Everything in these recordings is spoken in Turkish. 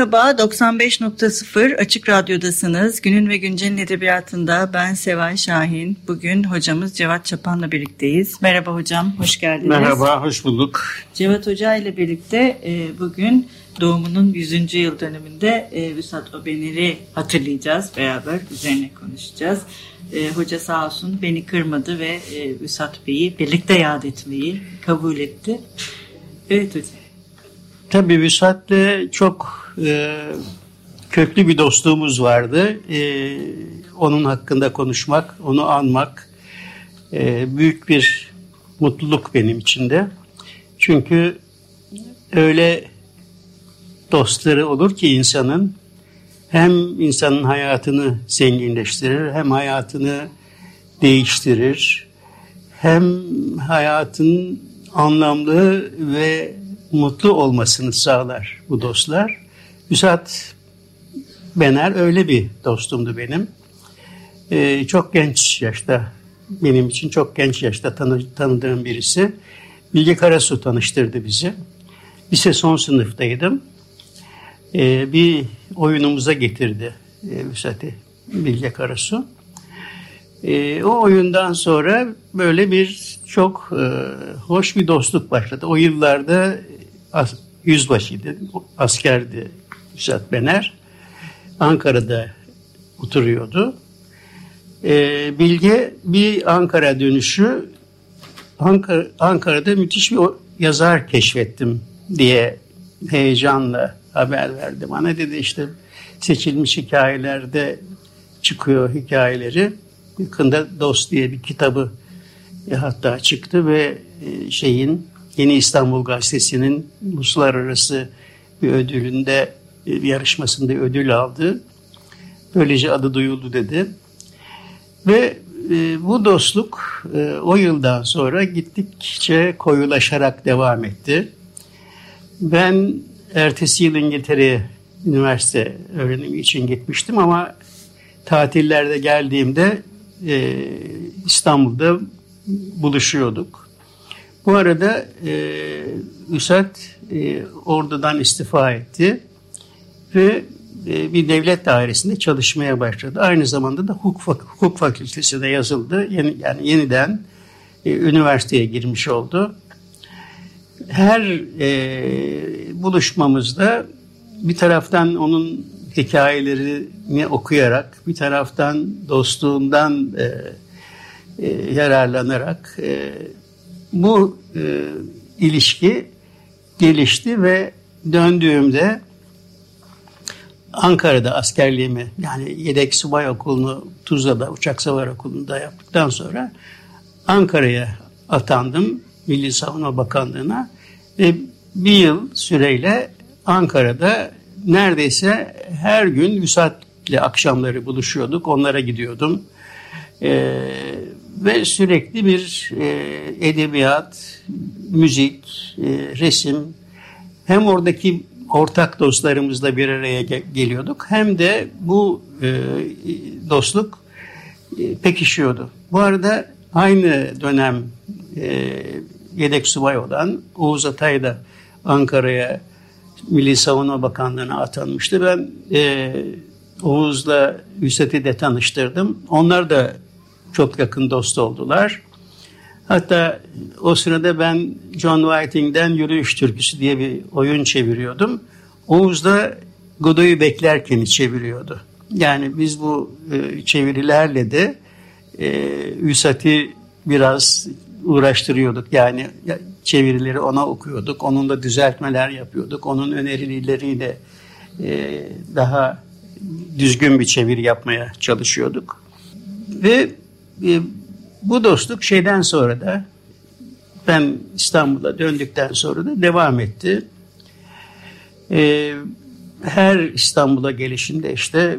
Merhaba, 95.0 Açık Radyo'dasınız. Günün ve Güncel'in edebiyatında ben Seval Şahin. Bugün hocamız Cevat Çapan'la birlikteyiz. Merhaba hocam, hoş geldiniz. Merhaba, hoş bulduk. Cevat Hoca ile birlikte e, bugün doğumunun 100. yıl dönümünde e, Vüsat Obener'i hatırlayacağız. Beraber üzerine konuşacağız. E, hoca sağ olsun beni kırmadı ve e, Vüsat Bey'i birlikte yad etmeyi kabul etti. Evet hocam. Tabii Vüsat'le çok e, köklü bir dostluğumuz vardı. E, onun hakkında konuşmak, onu anmak e, büyük bir mutluluk benim için de. Çünkü öyle dostları olur ki insanın hem insanın hayatını zenginleştirir hem hayatını değiştirir hem hayatın anlamlı ve mutlu olmasını sağlar bu dostlar. Üsat Bener öyle bir dostumdu benim. Ee, çok genç yaşta, benim için çok genç yaşta tanı, tanıdığım birisi. Bilge Karasu tanıştırdı bizi. Lise son sınıftaydım. Ee, bir oyunumuza getirdi e, Üsat'ı Bilge Karasu. E, o oyundan sonra böyle bir çok e, hoş bir dostluk başladı. O yıllarda as, yüzbaşıydı, askerdi Üsat Bener. Ankara'da oturuyordu. E, Bilge bir Ankara dönüşü Ankara, Ankara'da müthiş bir yazar keşfettim diye heyecanla haber verdi. Bana dedi işte seçilmiş hikayelerde çıkıyor hikayeleri. Yakında Dost diye bir kitabı e, hatta çıktı ve e, şeyin Yeni İstanbul Gazetesi'nin uluslararası bir ödülünde yarışmasında ödül aldı. Böylece adı duyuldu dedi. Ve e, bu dostluk e, o yıldan sonra gittikçe koyulaşarak devam etti. Ben ertesi yıl İngiltere'ye üniversite öğrenimi için gitmiştim ama tatillerde geldiğimde e, İstanbul'da buluşuyorduk. Bu arada e, Üsat e, ordudan istifa etti ve e, bir devlet dairesinde çalışmaya başladı. Aynı zamanda da hukuk, hukuk fakültesine yazıldı. Yeni, yani yeniden e, üniversiteye girmiş oldu. Her e, buluşmamızda bir taraftan onun hikayelerini okuyarak, bir taraftan dostluğundan e, e, yararlanarak e, bu e, ilişki gelişti ve döndüğümde Ankara'da askerliğimi yani yedek subay okulunu Tuzla'da uçak savar okulunda yaptıktan sonra Ankara'ya atandım Milli Savunma Bakanlığı'na ve bir yıl süreyle Ankara'da neredeyse her gün Vüsat'le akşamları buluşuyorduk. Onlara gidiyordum. Ee, ve sürekli bir e, edebiyat, müzik, e, resim hem oradaki ortak dostlarımızla bir araya geliyorduk hem de bu e, dostluk e, pekişiyordu. Bu arada aynı dönem e, yedek subay olan Oğuz Atay da Ankara'ya Milli Savunma Bakanlığı'na atanmıştı. Ben e, Oğuz'la Hüset'i de tanıştırdım. Onlar da çok yakın dost oldular. Hatta o sırada ben John Whiting'den Yürüyüş Türküsü diye bir oyun çeviriyordum. Oğuz da Godoy'u beklerken çeviriyordu. Yani biz bu e, çevirilerle de e, Üsat'i biraz uğraştırıyorduk. Yani çevirileri ona okuyorduk. Onunla düzeltmeler yapıyorduk. Onun önerileriyle e, daha düzgün bir çeviri yapmaya çalışıyorduk. Ve e, bu dostluk şeyden sonra da ben İstanbul'a döndükten sonra da devam etti. Ee, her İstanbul'a gelişimde işte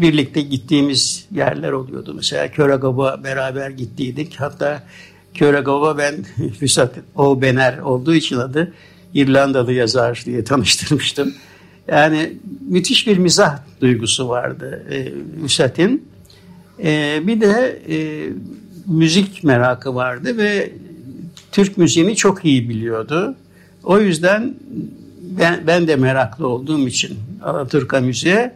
birlikte gittiğimiz yerler oluyordu. Mesela Köragav'a beraber gittiydik. Hatta Köragav'a ben Füsat Obener olduğu için adı İrlandalı yazar diye tanıştırmıştım. Yani müthiş bir mizah duygusu vardı e, Üsat'in. E, bir de e, müzik merakı vardı ve Türk müziğini çok iyi biliyordu. O yüzden ben, ben de meraklı olduğum için Alaturka müziğe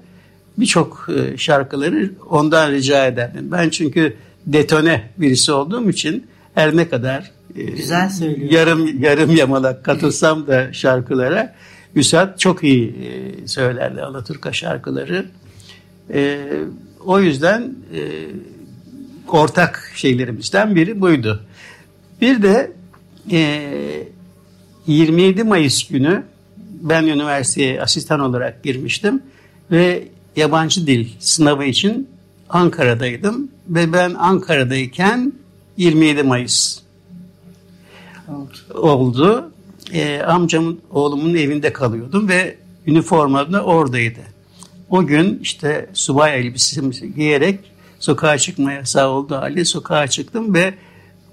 birçok e, şarkıları ondan rica ederdim. Ben çünkü detone birisi olduğum için her ne kadar e, Güzel söylüyor. yarım yarım yamalak katılsam da şarkılara Üsat çok iyi e, söylerdi Alaturka şarkıları. O yüzden ortak şeylerimizden biri buydu. Bir de 27 Mayıs günü ben üniversiteye asistan olarak girmiştim ve yabancı dil sınavı için Ankara'daydım ve ben Ankara'dayken 27 Mayıs oldu. oldu. E, amcamın oğlumun evinde kalıyordum ve üniformam da oradaydı. O gün işte subay elbisemizi giyerek sokağa çıkmaya sağ oldu halde sokağa çıktım ve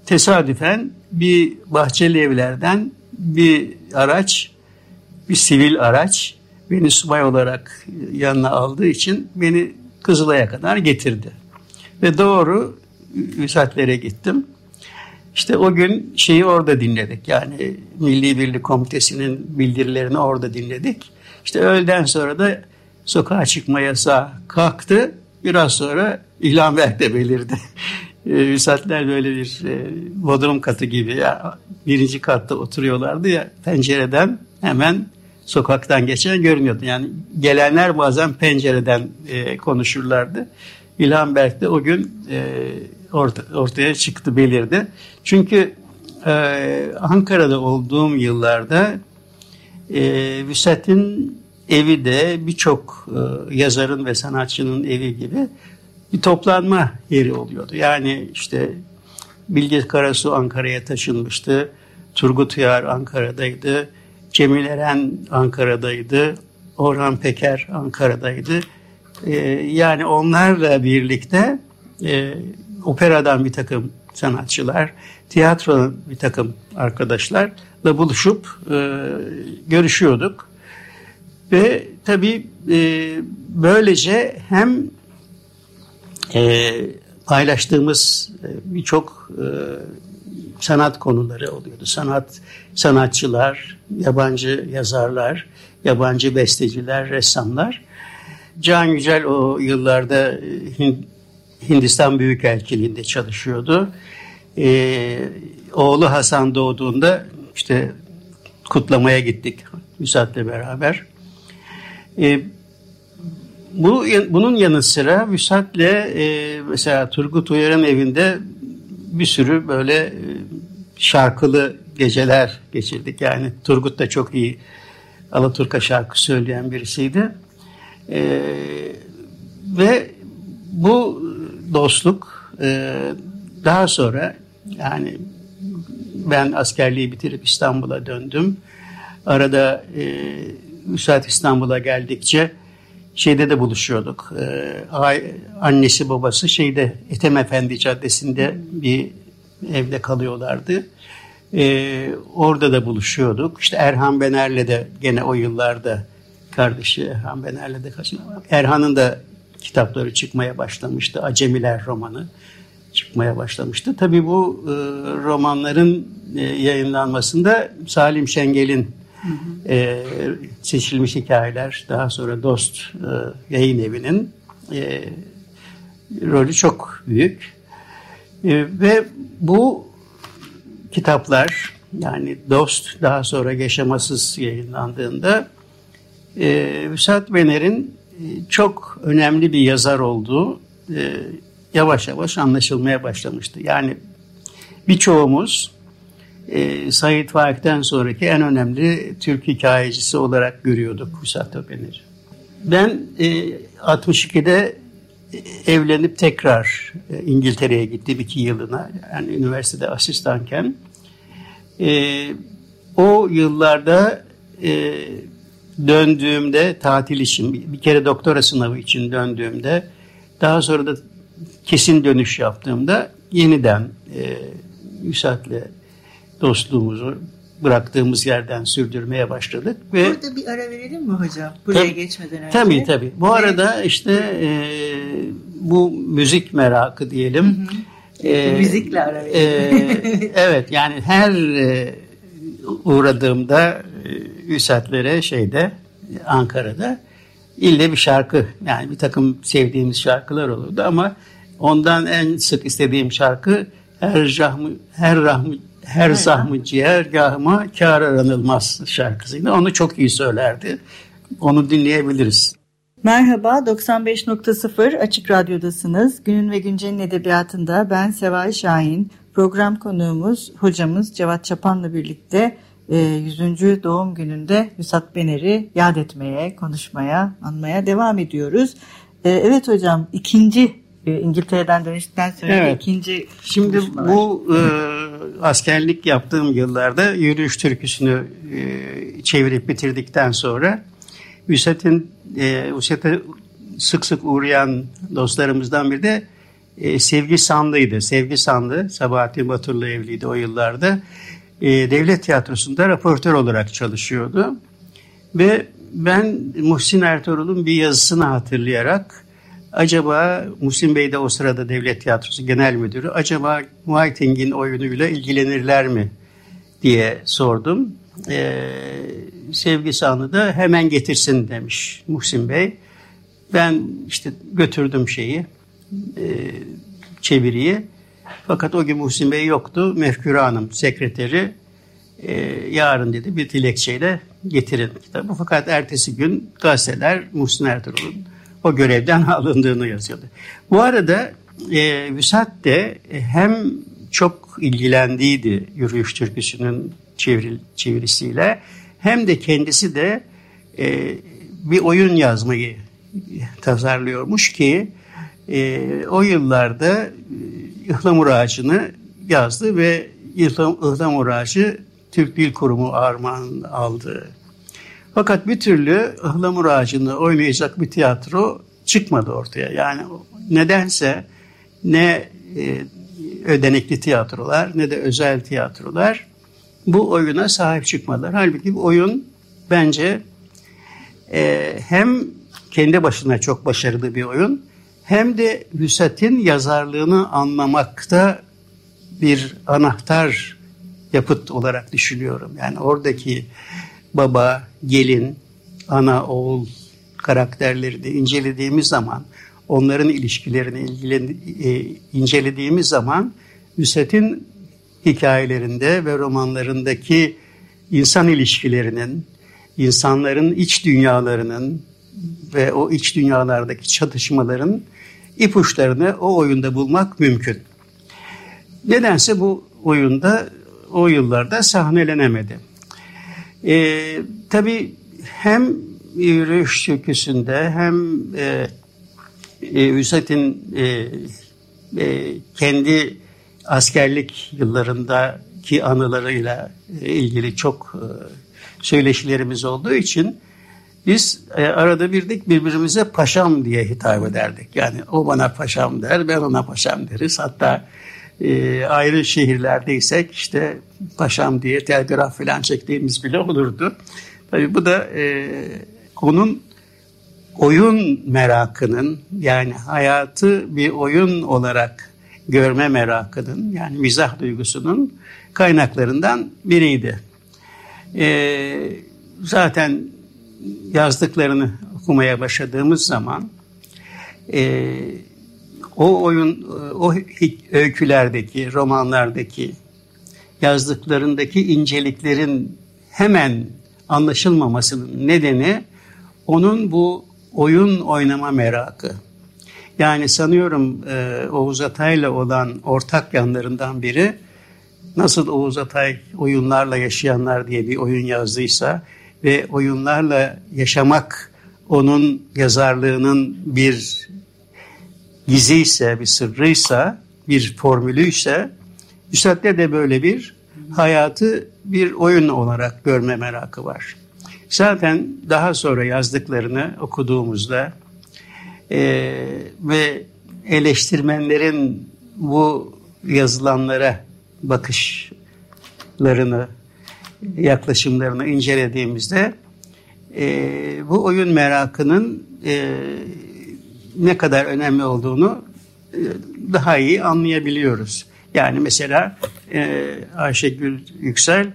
tesadüfen bir bahçeli evlerden bir araç, bir sivil araç beni subay olarak yanına aldığı için beni Kızılay'a kadar getirdi. Ve doğru Üsatlere gittim. İşte o gün şeyi orada dinledik. Yani Milli Birlik Komitesi'nin bildirilerini orada dinledik. İşte öğleden sonra da sokağa çıkma yasağı kalktı. Biraz sonra Berk de belirdi. Üsatler böyle bir e, bodrum katı gibi ya, birinci katta oturuyorlardı ya pencereden hemen sokaktan geçen görünüyordu. Yani gelenler bazen pencereden e, konuşurlardı. İlhan Berk de o gün e, orta, ortaya çıktı, belirdi. Çünkü Ankara'da olduğum yıllarda e, evi de birçok e, yazarın ve sanatçının evi gibi bir toplanma yeri oluyordu. Yani işte Bilge Karasu Ankara'ya taşınmıştı. Turgut Uyar Ankara'daydı. Cemil Eren Ankara'daydı. Orhan Peker Ankara'daydı. Ee, yani onlarla birlikte e, operadan bir takım sanatçılar, tiyatrodan bir takım arkadaşlarla buluşup e, görüşüyorduk. Ve tabii e, böylece hem e, paylaştığımız e, birçok e, sanat konuları oluyordu. Sanat sanatçılar, yabancı yazarlar, yabancı besteciler, ressamlar. Can Yücel o yıllarda e, Hindistan Büyükelçiliğinde çalışıyordu. Ee, oğlu Hasan doğduğunda işte kutlamaya gittik Müsat'le beraber. Ee, bu, bunun yanı sıra Müsat'le e, mesela Turgut Uyar'ın evinde bir sürü böyle e, şarkılı geceler geçirdik. Yani Turgut da çok iyi Alaturka şarkı söyleyen birisiydi. E, ve bu dostluk e, daha sonra yani ben askerliği bitirip İstanbul'a döndüm. Arada e, Müsait İstanbul'a geldikçe şeyde de buluşuyorduk. Ee, annesi babası şeyde Ethem Efendi Caddesi'nde bir evde kalıyorlardı. Ee, orada da buluşuyorduk. İşte Erhan Bener'le de gene o yıllarda kardeşi Erhan Bener'le de Erhan'ın da kitapları çıkmaya başlamıştı. Acemiler romanı çıkmaya başlamıştı. Tabii bu e, romanların e, yayınlanmasında Salim Şengel'in e, seçilmiş hikayeler daha sonra Dost e, yayın evinin e, rolü çok büyük. E, ve bu kitaplar yani Dost daha sonra Yaşamasız yayınlandığında e, Vüsat Bener'in e, çok önemli bir yazar olduğu e, yavaş yavaş anlaşılmaya başlamıştı. Yani birçoğumuz e, Said Faik'ten sonraki en önemli Türk hikayecisi olarak görüyorduk Hüsat Öpener'i. Ben e, 62'de evlenip tekrar e, İngiltere'ye gittim iki yılına. Yani üniversitede asistanken. E, o yıllarda e, döndüğümde tatil için bir kere doktora sınavı için döndüğümde daha sonra da kesin dönüş yaptığımda yeniden e, Üsad'le dostluğumuzu bıraktığımız yerden sürdürmeye başladık. Ve Burada bir ara verelim mi hocam? Buraya tabii, geçmeden önce. Tabii tabii. Bu arada işte e, bu müzik merakı diyelim. Hı hı. E, Müzikle ara verelim. E, evet yani her e, uğradığımda e, Üsad'lere şeyde Ankara'da ille bir şarkı yani bir takım sevdiğimiz şarkılar olurdu ama ondan en sık istediğim şarkı her rahmı her rahmı her zahmı ciğergahıma kâr aranılmaz şarkısıydı. Onu çok iyi söylerdi. Onu dinleyebiliriz. Merhaba, 95.0 Açık Radyo'dasınız. Günün ve Güncel'in edebiyatında ben Seval Şahin. Program konuğumuz hocamız Cevat Çapan'la birlikte 100. E, doğum gününde Hüsat Bener'i yad etmeye, konuşmaya, anmaya devam ediyoruz. E, evet hocam, ikinci e, İngiltere'den dönüştükten sonra evet. ikinci Şimdi bu e, askerlik yaptığım yıllarda yürüyüş türküsünü e, çevirip bitirdikten sonra Üset'in e, Üset'e sık sık uğrayan dostlarımızdan biri de e, Sevgi Sanlı'ydı. Sevgi Sanlı, Sabahattin Batur'la evliydi o yıllarda. E, devlet tiyatrosunda raportör olarak çalışıyordu. Ve ben Muhsin Ertuğrul'un bir yazısını hatırlayarak Acaba Muhsin Bey de o sırada Devlet Tiyatrosu Genel Müdürü acaba Whiting'in oyunuyla ilgilenirler mi diye sordum. Ee, Sevgi Sanlı da hemen getirsin demiş Muhsin Bey. Ben işte götürdüm şeyi, e, çeviriyi. Fakat o gün Muhsin Bey yoktu. Mefkure Hanım sekreteri e, yarın dedi bir dilekçeyle getirin kitabı. Fakat ertesi gün gazeteler Muhsin Ertuğrul'un o görevden alındığını yazıyordu. Bu arada e, Vüsat de hem çok ilgilendiydi yürüyüş türküsünün çeviri, çevirisiyle hem de kendisi de e, bir oyun yazmayı tasarlıyormuş ki e, o yıllarda e, ıhlamur ağacını yazdı ve ıhlamur ağacı Türk Dil Kurumu armağan aldı. Fakat bir türlü ıhlamur ağacını oynayacak bir tiyatro çıkmadı ortaya. Yani nedense ne e, ödenekli tiyatrolar ne de özel tiyatrolar bu oyuna sahip çıkmadılar. Halbuki bu oyun bence e, hem kendi başına çok başarılı bir oyun hem de Hüsat'in yazarlığını anlamakta bir anahtar yapıt olarak düşünüyorum. Yani oradaki baba, gelin, ana, oğul karakterlerini incelediğimiz zaman, onların ilişkilerini ilgilen, e, incelediğimiz zaman Nusret'in hikayelerinde ve romanlarındaki insan ilişkilerinin, insanların iç dünyalarının ve o iç dünyalardaki çatışmaların ipuçlarını o oyunda bulmak mümkün. Nedense bu oyunda o yıllarda sahnelenemedi. Ee, tabii hem yürüyüş türküsünde hem e, e, Hüset'in e, e, kendi askerlik yıllarındaki anılarıyla ilgili çok e, söyleşilerimiz olduğu için biz e, arada birdik birbirimize paşam diye hitap ederdik. Yani o bana paşam der, ben ona paşam deriz. Hatta e, ayrı şehirlerdeysek işte paşam diye telgraf falan çektiğimiz bile olurdu. Tabii bu da e, onun oyun merakının yani hayatı bir oyun olarak görme merakının yani mizah duygusunun kaynaklarından biriydi. Ee, zaten yazdıklarını okumaya başladığımız zaman e, o oyun, o öykülerdeki, romanlardaki yazdıklarındaki inceliklerin hemen anlaşılmamasının nedeni onun bu oyun oynama merakı. Yani sanıyorum e, Oğuz Atay'la olan ortak yanlarından biri nasıl Oğuz Atay oyunlarla yaşayanlar diye bir oyun yazdıysa ve oyunlarla yaşamak onun yazarlığının bir giziyse, bir sırrıysa, bir formülüyse Üstad'da de böyle bir hayatı bir oyun olarak görme merakı var. Zaten daha sonra yazdıklarını okuduğumuzda e, ve eleştirmenlerin bu yazılanlara bakışlarını, yaklaşımlarını incelediğimizde e, bu oyun merakının e, ne kadar önemli olduğunu e, daha iyi anlayabiliyoruz. Yani mesela e, Ayşegül Yüksel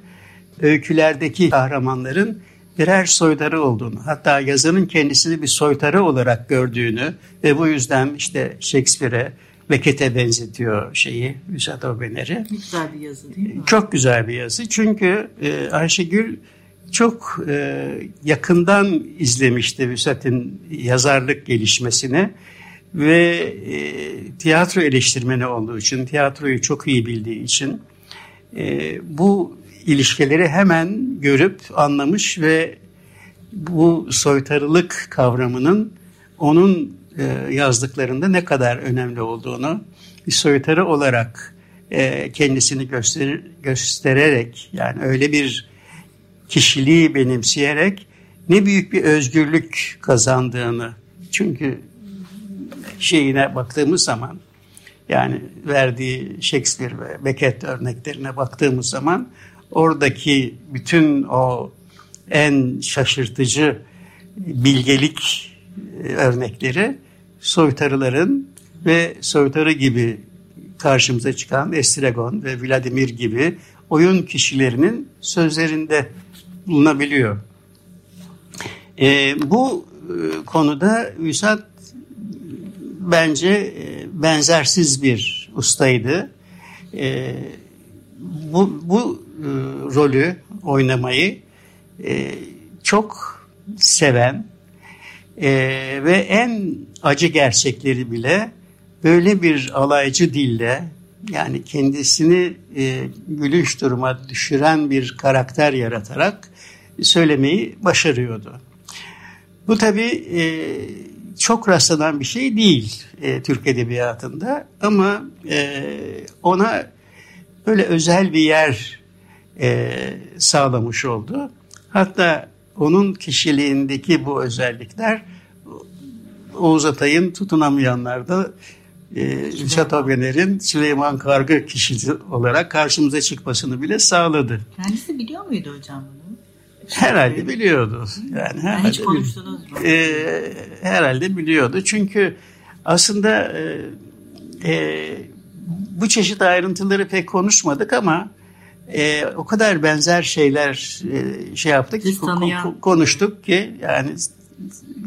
öykülerdeki kahramanların birer soytarı olduğunu, hatta yazının kendisini bir soytarı olarak gördüğünü ve bu yüzden işte Shakespeare'e, Becket'e benzetiyor şeyi, Müsat Obener'i. Güzel bir yazı değil mi? Çok güzel bir yazı. Çünkü e, Ayşegül çok e, yakından izlemişti Vüsat'ın yazarlık gelişmesini ve e, tiyatro eleştirmeni olduğu için, tiyatroyu çok iyi bildiği için e, bu ilişkileri hemen görüp anlamış ve bu soytarılık kavramının onun e, yazdıklarında ne kadar önemli olduğunu bir soytarı olarak e, kendisini göster göstererek yani öyle bir kişiliği benimseyerek ne büyük bir özgürlük kazandığını. Çünkü şeyine baktığımız zaman yani verdiği Shakespeare ve Beckett örneklerine baktığımız zaman oradaki bütün o en şaşırtıcı bilgelik e, örnekleri soytarıların ve soytarı gibi karşımıza çıkan Estragon ve Vladimir gibi oyun kişilerinin sözlerinde bulunabiliyor. E, bu e, konuda Üsad bence e, benzersiz bir ustaydı. E, bu, bu e, rolü oynamayı e, çok seven e, ve en acı gerçekleri bile böyle bir alaycı dille yani kendisini e, gülünç duruma düşüren bir karakter yaratarak söylemeyi başarıyordu. Bu tabii e, çok rastlanan bir şey değil e, Türk Edebiyatı'nda ama e, ona böyle özel bir yer e, sağlamış oldu. Hatta onun kişiliğindeki bu özellikler Oğuz Atay'ın tutunamayanlarda e, Şatobener'in Süleyman Kargı kişisi olarak karşımıza çıkmasını bile sağladı. Kendisi biliyor muydu hocam bunu? Herhalde biliyordu. Yani herhalde, hiç konuştunuz mu? E, herhalde biliyordu. Çünkü aslında e, e, bu çeşit ayrıntıları pek konuşmadık ama e, o kadar benzer şeyler e, şey yaptık, Biz tanıyan- konuştuk ki yani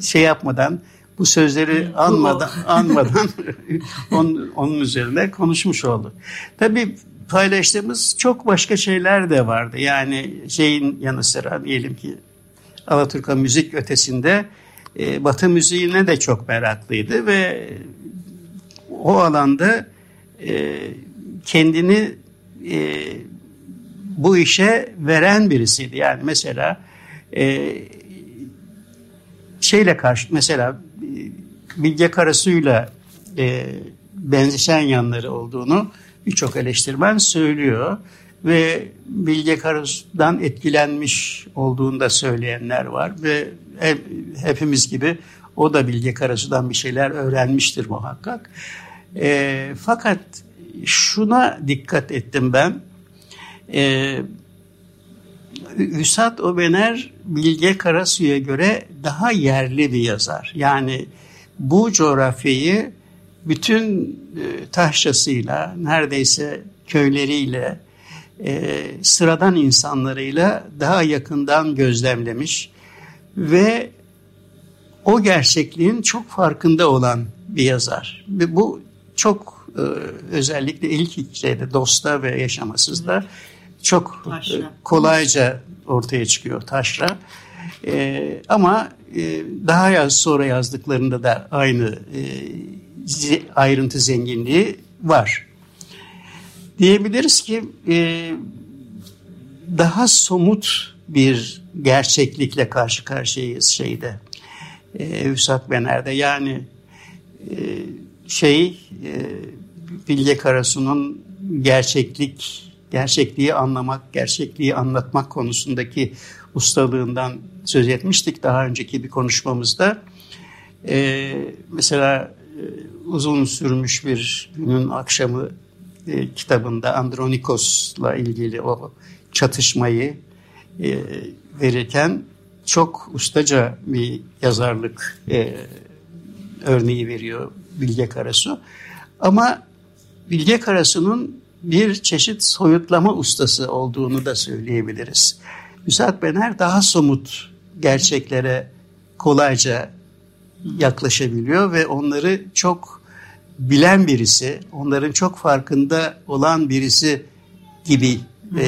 şey yapmadan bu sözleri anmadan anmadan onun, onun üzerine konuşmuş olduk. Tabii paylaştığımız çok başka şeyler de vardı. Yani şeyin yanı sıra diyelim ki Alaturka müzik ötesinde e, Batı müziğine de çok meraklıydı ve o alanda e, kendini e, bu işe veren birisiydi. Yani mesela e, şeyle karşı mesela e, Bilge Karasu'yla e, benzeşen yanları olduğunu birçok eleştirmen söylüyor ve Bilge Karasu'dan etkilenmiş olduğunu da söyleyenler var ve hep, hepimiz gibi o da Bilge Karasu'dan bir şeyler öğrenmiştir muhakkak. E, fakat şuna dikkat ettim ben. E, Üsat Obener Bilge Karasu'ya göre daha yerli bir yazar. Yani bu coğrafyayı bütün e, taşrasıyla, neredeyse köyleriyle, e, sıradan insanlarıyla daha yakından gözlemlemiş ve o gerçekliğin çok farkında olan bir yazar. Ve bu çok e, özellikle ilk şeyde Dosta ve Yaşamasız'da çok Taşra. kolayca ortaya çıkıyor taşra. Ama e, daha yaz sonra yazdıklarında da aynı e, ayrıntı zenginliği var. Diyebiliriz ki e, daha somut bir gerçeklikle karşı karşıyayız şeyde. E, Üsat Bener'de yani e, şey e, Bilge Karasu'nun gerçeklik, gerçekliği anlamak, gerçekliği anlatmak konusundaki ustalığından söz etmiştik daha önceki bir konuşmamızda. E, mesela uzun sürmüş bir günün akşamı e, kitabında Andronikos'la ilgili o çatışmayı e, verirken çok ustaca bir yazarlık e, örneği veriyor Bilge Karasu. Ama Bilge Karasu'nun bir çeşit soyutlama ustası olduğunu da söyleyebiliriz. Müsait Bener daha somut gerçeklere kolayca yaklaşabiliyor ve onları çok bilen birisi, onların çok farkında olan birisi gibi e,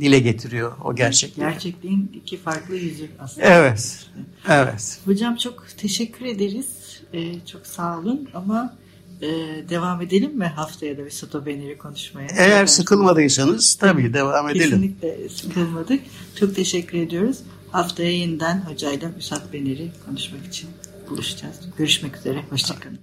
dile getiriyor o gerçekliği. Gerçekliğin iki farklı yüzü aslında. Evet, evet. Hocam çok teşekkür ederiz. Ee, çok sağ olun ama e, devam edelim mi haftaya da bir Sato Beneri konuşmaya? Eğer sıkılmadıysanız tabii devam edelim. Kesinlikle sıkılmadık. Çok teşekkür ediyoruz. Haftaya yeniden hocayla Müsat Beneri konuşmak için buluşacağız. Görüşmek üzere. Hoşçakalın.